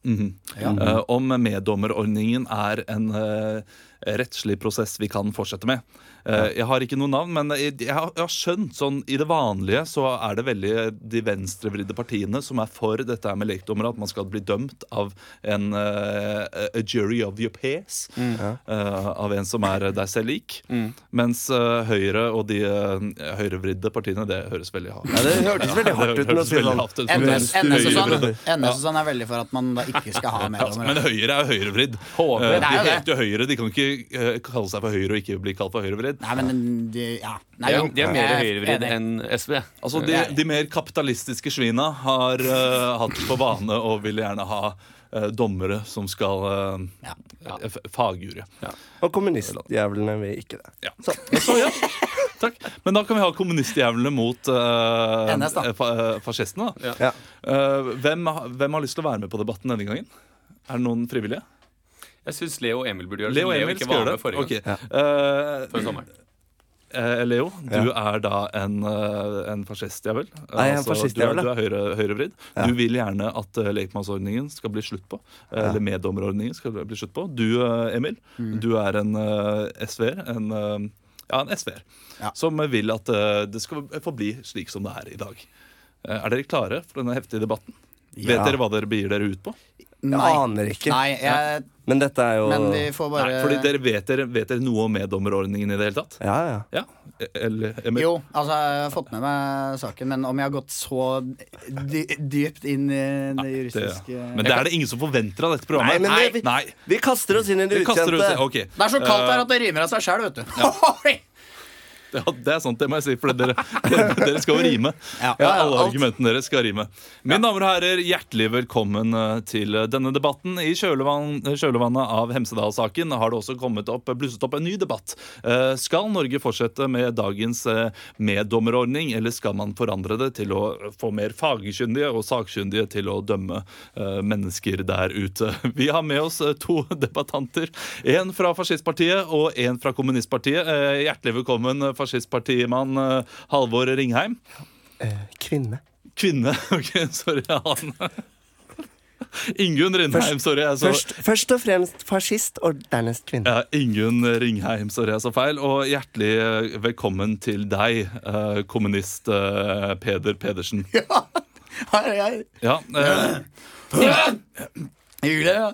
Mm -hmm. ja. uh, om meddommerordningen er en uh, rettslig prosess vi kan fortsette med. Eh, Jeg har ikke noe navn, men jeg, har, jeg har skjønt sånn i det vanlige så er det veldig de venstrevridde partiene som er for dette med lekdommere, at man skal bli dømt av en eh, a jury of your peers. eh, av en som er deg selv lik. Mens eh, Høyre og de uh, høyrevridde partiene, det høres veldig hardt Ja, det hørtes veldig hardt ut. Veldig sånn. hardt ut. NS NS og sånn NS og sånn er veldig for at man da ikke skal ha [laughs] Ja, meddommere. men Høyre er høyrevridd. Det er jo De det. heter jo Høyre. De kan ikke eh, kalle seg for Høyre og ikke bli kalt for høyrevridd. Nei, men de, ja. Nei, De er, de er mer er høyrevridd enn SV. Altså, de, de mer kapitalistiske svina har uh, hatt på vane og vil gjerne ha uh, dommere som skal uh, Ja. fagjury. Og kommunistjævlene vil ikke det. Ja. Så, ja. [laughs] Takk. Men da kan vi ha kommunistjævlene mot uh, NS, da. fa eh, fascistene. da. Ja. Uh, hvem, hvem har lyst til å være med på debatten denne gangen? Er det noen frivillige? Jeg syns Leo og Emil burde gjøre det. Leo Leo ikke var med det. forrige Ok. gang. Eh, Før sommeren. Eh, Leo, du Ja. er da en, eh, en fascistjævel. Eh, Nei, jeg er en du, er- vel. du er høyre, høyrevridd. Ja. Du vil gjerne at uh, lekmannsordningen skal bli slutt på. eh, Ja. Eller meddommerordningen skal bli slutt på. Du, eh, Emil, Mm. du er en uh, SV-er. En, uh, ja, en SV-er. Ja. Som vil at uh, det skal forbli slik som det er i dag. Eh, er dere klare for denne heftige debatten? Vet dere hva dere begir dere ut på? Nei. aner ikke. Nei, jeg, Men dette er jo men vi får bare Nei, fordi dere vet, dere vet dere noe om meddommerordningen i det hele tatt? Ja, ja. Ja? Eller, eller- Jo, altså jeg har fått med meg saken, men om jeg har gått så dy dypt inn i det Det, juristiske men det er det ingen som forventer av dette Nei, programmet. men det, vi, Nei. vi kaster oss inn i det Vi kaster ukjente. oss- ok. Det er så kaldt her Eh, at det rimer av seg sjæl, vet du. [laughs] Ja, det er sant, det må jeg si, for dere, [laughs] dere skal jo rime. Ja. Alle argumentene deres skal rime. Mine damer og herrer, hjertelig velkommen eh, til denne debatten. I kjølevann, kjølvannet av Hemsedal-saken har det også kommet opp, blusset opp en ny debatt. Eh, Skal Norge fortsette med dagens eh, meddommerordning, eller skal man forandre det til å få mer fagkyndige og sakkyndige til å dømme mennesker der ute? [laughs] Vi har med oss to debattanter. En fra fascistpartiet og en fra kommunistpartiet. Hjertelig velkommen, fascistpartimann eh, Halvor Ringheim. Eh, kvinne. Kvinne. [laughs] Ok, sorry. Han. [laughs] Ingunn Rindheim, sorry. Jeg så, Først, først og fremst fascist, og dernest kvinne. ja, Ingunn Ringheim, sorry jeg sa feil. Og hjertelig eh, velkommen til deg, eh, kommunist Peder Pedersen. [laughs] Her er jeg. Ja, eh. Ja.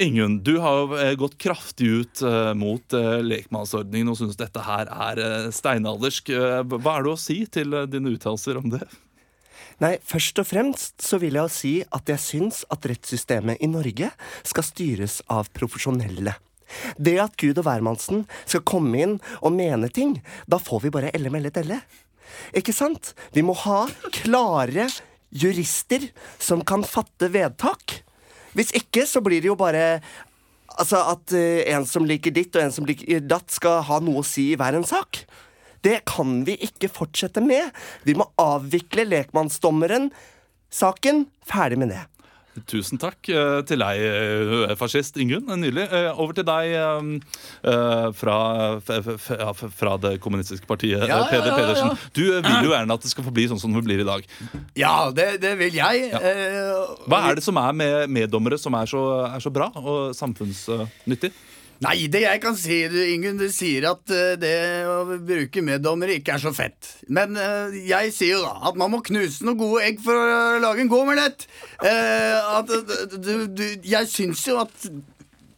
Ingunn, du har jo eh, gått kraftig ut eh, mot eh, lekmannsordningen og syns dette her er steinaldersk. Hva er det å si til dine uttalelser om det? Nei, først og fremst så vil jeg jo si at jeg syns at rettssystemet i Norge skal styres av profesjonelle. Det at Gud og hvermannsen skal komme inn og mene ting, da får vi bare elle melle delle. Ikke sant? Vi må ha klare jurister som kan fatte vedtak. Hvis ikke så blir det jo bare Altså at eh, en som liker ditt og en som liker datt, skal ha noe å si i hver en sak. Det kan vi ikke fortsette med. Vi må avvikle lekmannsdommeren. Saken ferdig med det. Tusen takk eh, til deg, eh, fascist Ingunn. Nydelig. Eh, Over til deg fra, fra det kommunistiske partiet, Ja, Peder ja, ja. Pedersen. Du vil jo gjerne at det skal forbli sånn som det blir i dag. Ja, det, det vil jeg. Hva er det som er med meddommere som er så, er så bra og samfunnsnyttig? Nei, det jeg kan si, du, Ingunn, du sier at eh, det å bruke meddommere ikke er så fett. Men uh, jeg sier jo da at man må knuse noen gode egg for å lage en god omelett. Uh, at, du, du, jeg syns jo at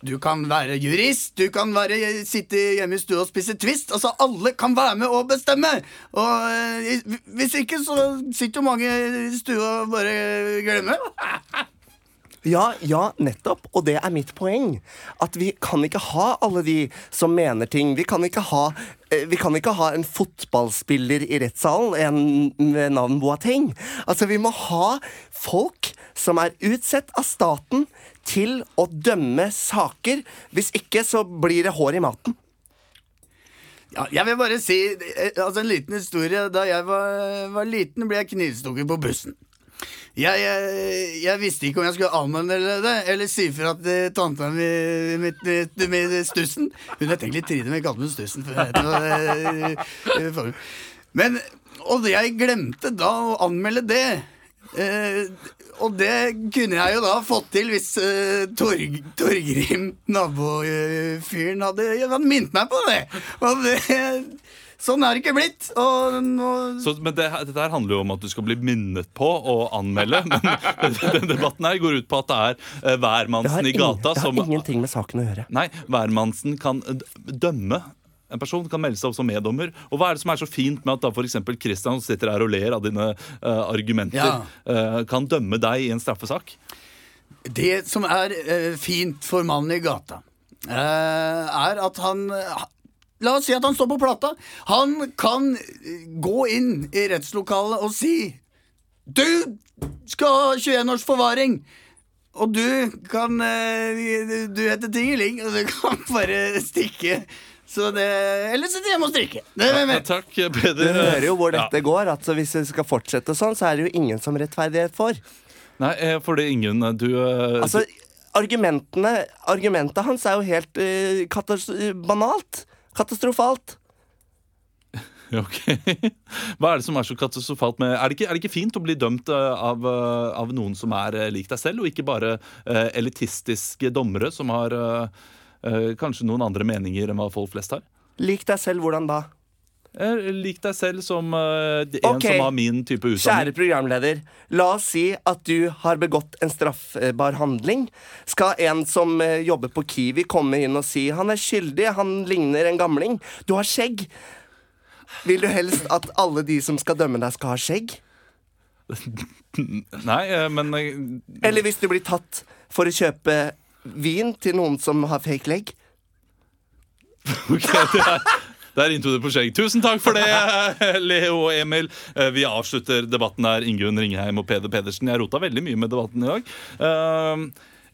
du kan være jurist, du kan være, sitte hjemme i stua og spise Twist. Altså, Alle kan være med og bestemme! Og Hvis ikke, så sitter jo mange i stua og bare glemmer. [laughs] Ja, ja, nettopp. Og det er mitt poeng. At vi kan ikke ha alle de som mener ting. Vi kan ikke ha, eh, vi kan ikke ha en fotballspiller i rettssalen en med navn Boateng. Altså, vi må ha folk som er utsett av staten til å dømme saker. Hvis ikke så blir det hår i maten. Ja, jeg vil bare si eh, altså en liten historie. Da jeg var, var liten, ble jeg knivstukket på bussen. Jeg, jeg, jeg visste ikke om jeg skulle anmelde det eller si fra til tanta mi med, med, Stussen. Hun het egentlig Trine, men jeg kalte henne Stussen. For for- Men, og jeg glemte da å anmelde det. Eh, og det kunne jeg jo da fått til hvis eh, Torg, Torgrim, nabofyren, hadde, hadde minnet meg på det. Og det Sånn er det ikke blitt. Og nå Så, men det, dette her handler jo om at du skal bli minnet på å anmelde. [laughs] Men den debatten her går ut på at det er eh, hvermannsen i ingen, som... det har som ingenting med saken å gjøre. Nei, hvermannsen kan dømme. En person kan melde seg opp som meddommer. Og hva er det som er så fint med at da f.eks. Christian som sitter her og ler av dine uh, argumenter, Ja. uh, kan dømme deg i en straffesak? Det som er uh, fint for mannen i gata, er at han La oss si at han står på plata. Han kan eh, gå inn i rettslokalet og si Du skal ha 21 års forvaring! Og du kan eh, Du heter Tingeling, og du kan [laughs] bare stikke. Så det Eller sitte hjemme og strikke. Det ja, Ja, takk, takk, Du hører jo hvor Ja. dette går. Altså, hvis det skal fortsette sånn, så er det jo ingen som rettferdighet får. Nei, for det er ingen du, eh, Altså, argumentene Argumentet hans er jo helt uh, banalt. Katastrofalt. [laughs] Ok. Hva er det som er så katastrofalt med Er det ikke, er det ikke fint å bli dømt eh, av, eh, av noen som er eh, lik deg selv, og ikke bare uh, elitistiske dommere som har uh, uh, kanskje noen andre meninger enn hva folk flest har? Lik deg selv, hvordan da? Eh, Lik deg selv som uh, en okay. som har min type utdanning. Kjære programleder, la oss si at du har begått en straffbar handling. Skal en som uh, jobber på Kiwi komme inn og si han er skyldig, han ligner en gamling. Du har skjegg. Vil du helst at alle de som skal dømme deg, skal ha skjegg? [laughs] Nei, men Eller hvis du blir tatt for å kjøpe vin til noen som har fake leg? [laughs] ok, det er, der inntok du på skjegg. Tusen takk for det, [laughs] Leo og Emil. Eh, Vi avslutter debatten her. Ingunn Ringheim og Peder Pedersen. Jeg rota veldig mye med debatten i dag. Eh,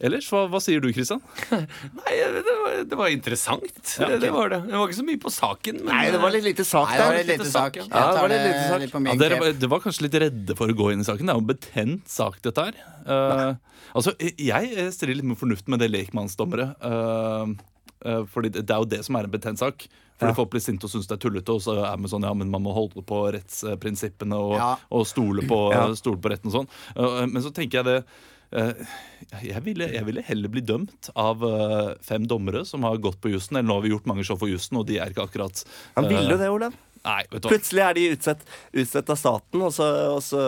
ellers, hva, hva sier du, Kristian? [laughs] Nei, det var, det var interessant. Ja, okay. det, det var det. Det var ikke så mye på saken. Men, Nei, det var litt lite sak Nei, det var litt lite sak. Jeg Ja, det var litt lite sak. litt Ja, dere, var- kanskje litt redde for å gå inn i saken. Det er jo en betent sak, dette her. Uh, altså, jeg eh, stiller litt med fornuften med det lekmannsdommere. Uh, fordi det det er jo det som er en betent sak. Fordi Ja. Folk blir sinte og syns det er tullete, og så er man sånn, ja, men man må holde på rettsprinsippene og, Ja. og stole, på, stole på retten og sånn. Eh, men så tenker jeg det eh, jeg ville, jeg ville heller bli dømt av eh, fem dommere som har gått på jussen. Eller nå har vi gjort mange show for jussen, og de er ikke akkurat Han ville det, Olav. Nei, vet du hva. Plutselig er de utsatt, utsatt av staten, og så, og så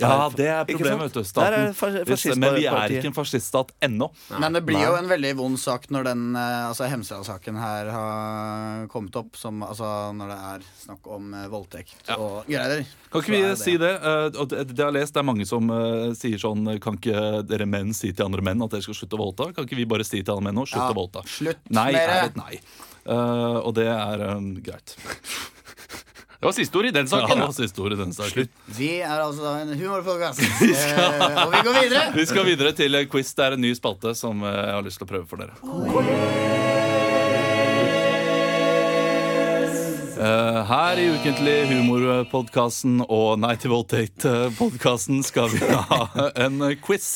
Ja, det er problemet, vet du. Staten. Hvis- men vi er ikke en fasciststat ennå. Men det blir Nei. jo en veldig vond sak når den eh, altså Hemsedal-saken her har kommet opp. Som, altså når det er snakk om voldtekt voldtekt og greier. Kan ikke vi det... si det? Eh, og det, det jeg har lest, det er mange som uh, sier sånn Kan ikke dere menn si til andre menn at dere skal slutte å voldta? Kan ikke vi bare si til alle menn nå slutt Ja, å voldta? slutt Nei med er det. et nei. Uh, og det er um, greit. Det var siste ord i den saken. Ja, siste ord i den saken. Vi er altså en humorpodkast. [laughs] Eh, og vi går videre. Vi skal videre til en quiz. Det er en ny spalte som eh, jeg har lyst til å prøve for dere. Eh, her i Ukentlig humorpodkasten og Nei til voldtekt-podkasten skal vi ha en quiz.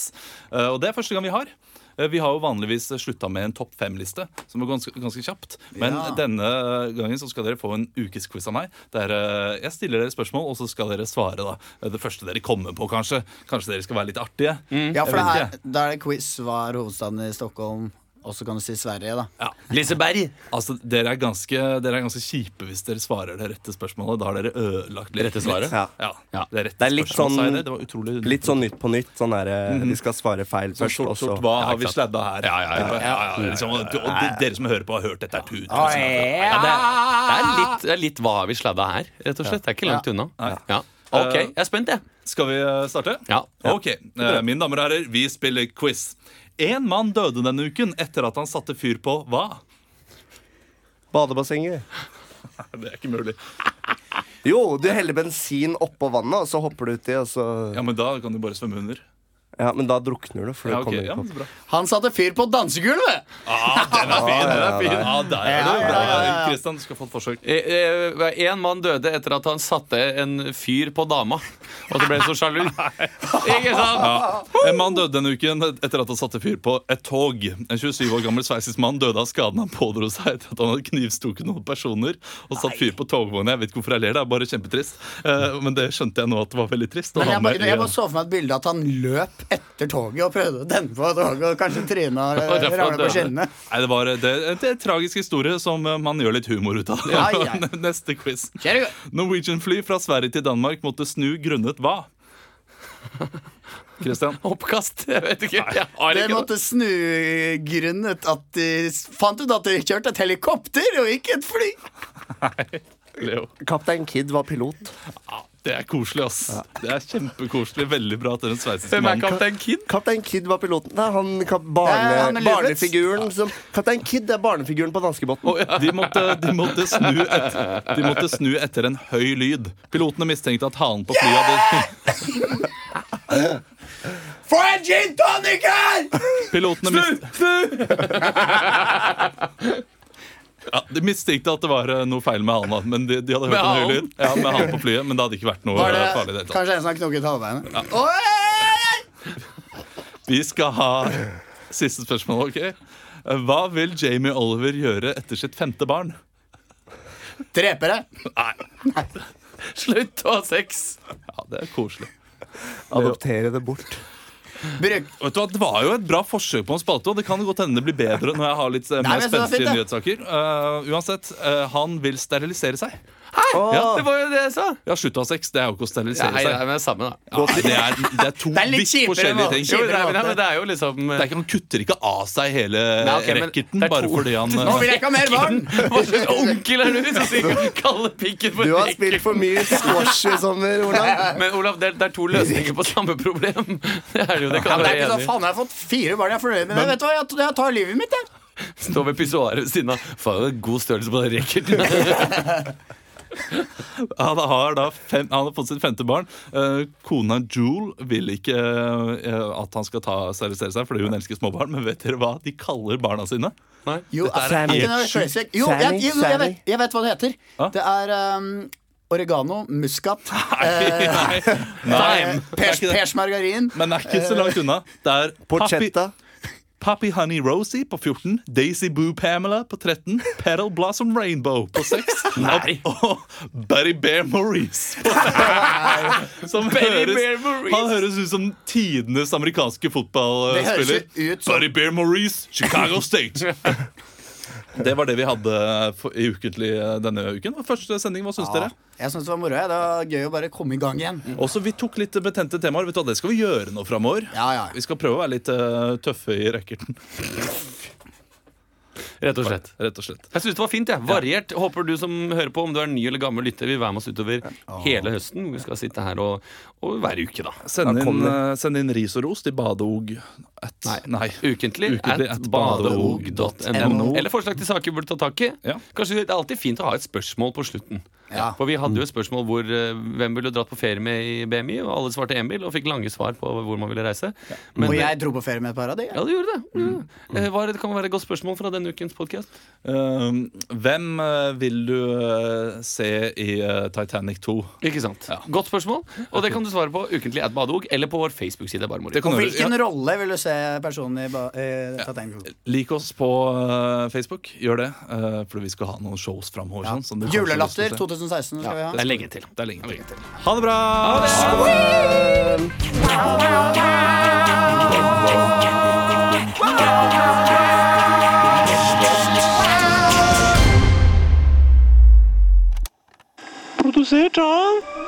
Eh, og det er første gang vi har. Eh, Vi har jo vanligvis slutta med en topp fem-liste, som er ganske, ganske kjapt. Men Ja. denne gangen så skal dere få en ukesquiz av meg. Der eh, jeg stiller dere spørsmål, og så skal dere svare da eh, det første dere kommer på, kanskje. Kanskje dere skal være litt artige. Ja, for det da er det quiz. Hva er hovedstaden i Stockholm? Og så kan du si Sverige, da. Ja. Liseberg. Altså, dere er, ganske, dere er ganske kjipe hvis dere svarer det rette spørsmålet. Da har dere ødelagt litt. Rette svaret? Ja. Ja. Ja. Det er, rette Det er litt sånn- det? Det var utrolig Litt sånn Nytt på nytt. Sånn der, mm. De skal svare feil Sånn først, sort, og sort, hva Ja, har vi sladda her? Ja, ja, ja. ja, ja, liksom, og, og de, dere som hører på, har hørt dette tusen Ja, det, det, er litt, det er litt hva har vi sladda her, rett og slett. Det er ikke langt unna. Ja. Ok, jeg er spent, jeg. Skal vi eh, starte? Ja. Ok, eh, Mine damer og herrer, vi spiller quiz. En mann døde denne uken etter at han satte fyr på hva? Badebassenget. [laughs] Det er ikke mulig. Jo, du heller bensin oppå vannet, og så hopper du uti, og så Ja, Men da kan du bare svømme under. Ja, men da drukner du, for Ja, okay. ok, ja, men. Han satte fyr på dansegulvet! Ah, den er [laughs] fin! den er fin Ja, der er du bra. Kristian, du skal få et forsøk. Eh, En mann døde etter at han satte en fyr på dama. Og så ble han så sjalu. [laughs] Ikke sant? Ja. En mann døde denne uken etter at han satte fyr på et tog. En 27 år gammel sveitsisk mann døde av skaden han pådro seg etter at han hadde knivstukket noen personer og satt fyr på togvogna. Jeg vet ikke hvorfor jeg ler, det er bare kjempetrist. Eh, Men det skjønte jeg nå at det var veldig trist. Men jeg, jeg jeg, jeg bare så for meg et bilde at han løp etter toget og prøvde å denne på toget, og kanskje tryna [laughs] ramla på skinnene. Nei, det var det, det er en tragisk historie som eh, man gjør litt humor ut av. Ja, ja. [laughs] Neste quiz. Norwegian-fly fra Sverige til Danmark måtte snu grunnet hva? Christian? [laughs] Oppkast? Jeg vet ikke. Jeg Det ikke noe. måtte snu grunnet at de fant ut at de kjørte et helikopter og ikke et fly. Leo. Kaptein Kid var pilot. Ja, det er koselig, ass. Det er kjempekoselig. Veldig bra at det er en sveitsisk Hvem er mann. kaptein Kid? Kaptein Kid var piloten. Nei, han, barne, Det er han barnefiguren som Kaptein Kid er barnefiguren på danskebåten. De måtte, de, måtte snu et, de måtte snu etter en høy lyd. Pilotene mistenkte at hanen på flyet hadde [laughs] Få en gin tonic her! Pilotene mis [laughs] ja, De mistenkte at det var eh, noe feil med da, men de, de hadde hørt en høy lyd. Ja, med han på flyet, men det hadde ikke vært noe Var det farlig. det kanskje en som har knokket halvbeinet? Ja. Vi skal ha siste spørsmål, OK? Hva vil Jamie Oliver gjøre etter sitt femte barn? Drepe det. Nei. Slutt å ha sex! Ja, det er koselig. Adoptere det bort. Bruk. Vet du hva, Det var jo et bra forsøk på en spalte, og det kan godt hende det blir bedre når jeg har litt eh, Nei, mer men spenstige fint, nyhetssaker. Eh, uansett, eh, han vil sterilisere seg. Ja, det var jo det jeg sa! Ja, slutt å ha sex. Det er jo ikke å sterilisere seg. nei, men det samme, da. Ja, det, er, det er [laughs] to Det er litt vidt forskjellige ting. Jo, det er, men det er jo liksom Det er ikke, han kutter ikke av seg hele Nei, ok, racketen bare to- fordi han [laughs] Nå vil jeg ikke ha mer barn! [laughs] Hva slags onkel er du som sier kalle pikken for Du har spilt for mye squash i sommer, Olav. Men Olav, det er, det er to løsninger på samme problem. Det er jo, det Ja, kan men det er ikke sånn, så, faen, jeg har fått fire barn, jeg er fornøyd med det. Vet du hva, jeg, jeg tar livet mitt, jeg. Står ved pissoaret ved siden av. Faen, god størrelse på den racketen. [laughs] Han har da fem, han har fått sitt femte barn. Eh, kona Jule vil ikke eh, at han skal ta sterilisere seg fordi hun elsker småbarn. Men vet dere hva de kaller barna sine? Jo, Dette ikke helt noe sjukt. jo, jeg, Fanny, jeg, vet, jeg vet hva det heter. Det er um, oregano, muskat, [laughs] Nei, nei, [laughs] nei. pers, pers margarin. Men det er ikke så langt unna. Det er Porchetta. Papi Honey Rosie på 14, Daisy Boo Pamela på 13, Petal Blossom Rainbow på 6 og Buddy Bear Maurice på 5. [laughs] Som Buddy høres, Bear Maurice. han høres ut som tidenes amerikanske fotballspiller. som Buddy Bear Maurice, Chicago State. [laughs] Det var det vi hadde i ukentlig eh, denne uken. Første sending, hva syns ja, dere? Jeg syns det var moro. Det var gøy å bare komme i gang igjen. Også Vi tok litt betente temaer. Vet du Det skal vi gjøre nå framover. Ja, ja. Vi skal prøve å være litt uh, tøffe i racketen. Rett og slett. Rett og slett. Jeg synes det var fint. jeg Variert. Håper du som hører på, om du er ny eller gammel lytter, vil være med oss utover hele høsten. Vi skal sitte her og, og hver uke, da. Send inn, eh, send inn ris og ros til badeog at Nei. Nei. Ukentlig, Ukentlig at badeog.no. Eller forslag til saker vi burde ta tak i. Ja. Kanskje Det er alltid fint å ha et spørsmål på slutten. Ja. For Vi hadde jo et spørsmål hvor eh, hvem ville dratt på ferie med i BMI, og alle svarte Emil og fikk lange svar på hvor man ville reise. Men, Og jeg dro på ferie med et par av de. Ja, du gjorde det. Mm. Mm. Hva er det kan være et godt spørsmål fra denne ukens podkast? Uh, hvem eh, vil du eh, se i eh, Titanic 2? Ikke sant? Ja. Godt spørsmål. Og det kan du svare på ukentlig at badeog eller på vår Facebook-side. Hvilken ja, rolle vil du se personen i, ba i Titanic? Lik oss på eh, Facebook. Gjør det. uh, fordi vi skal ha noen shows framover. Ja. Sånn, Julelatter å se. 2016 skal vi ha. Det er lenge til. Det er lenge til. Ha det bra! Produsert av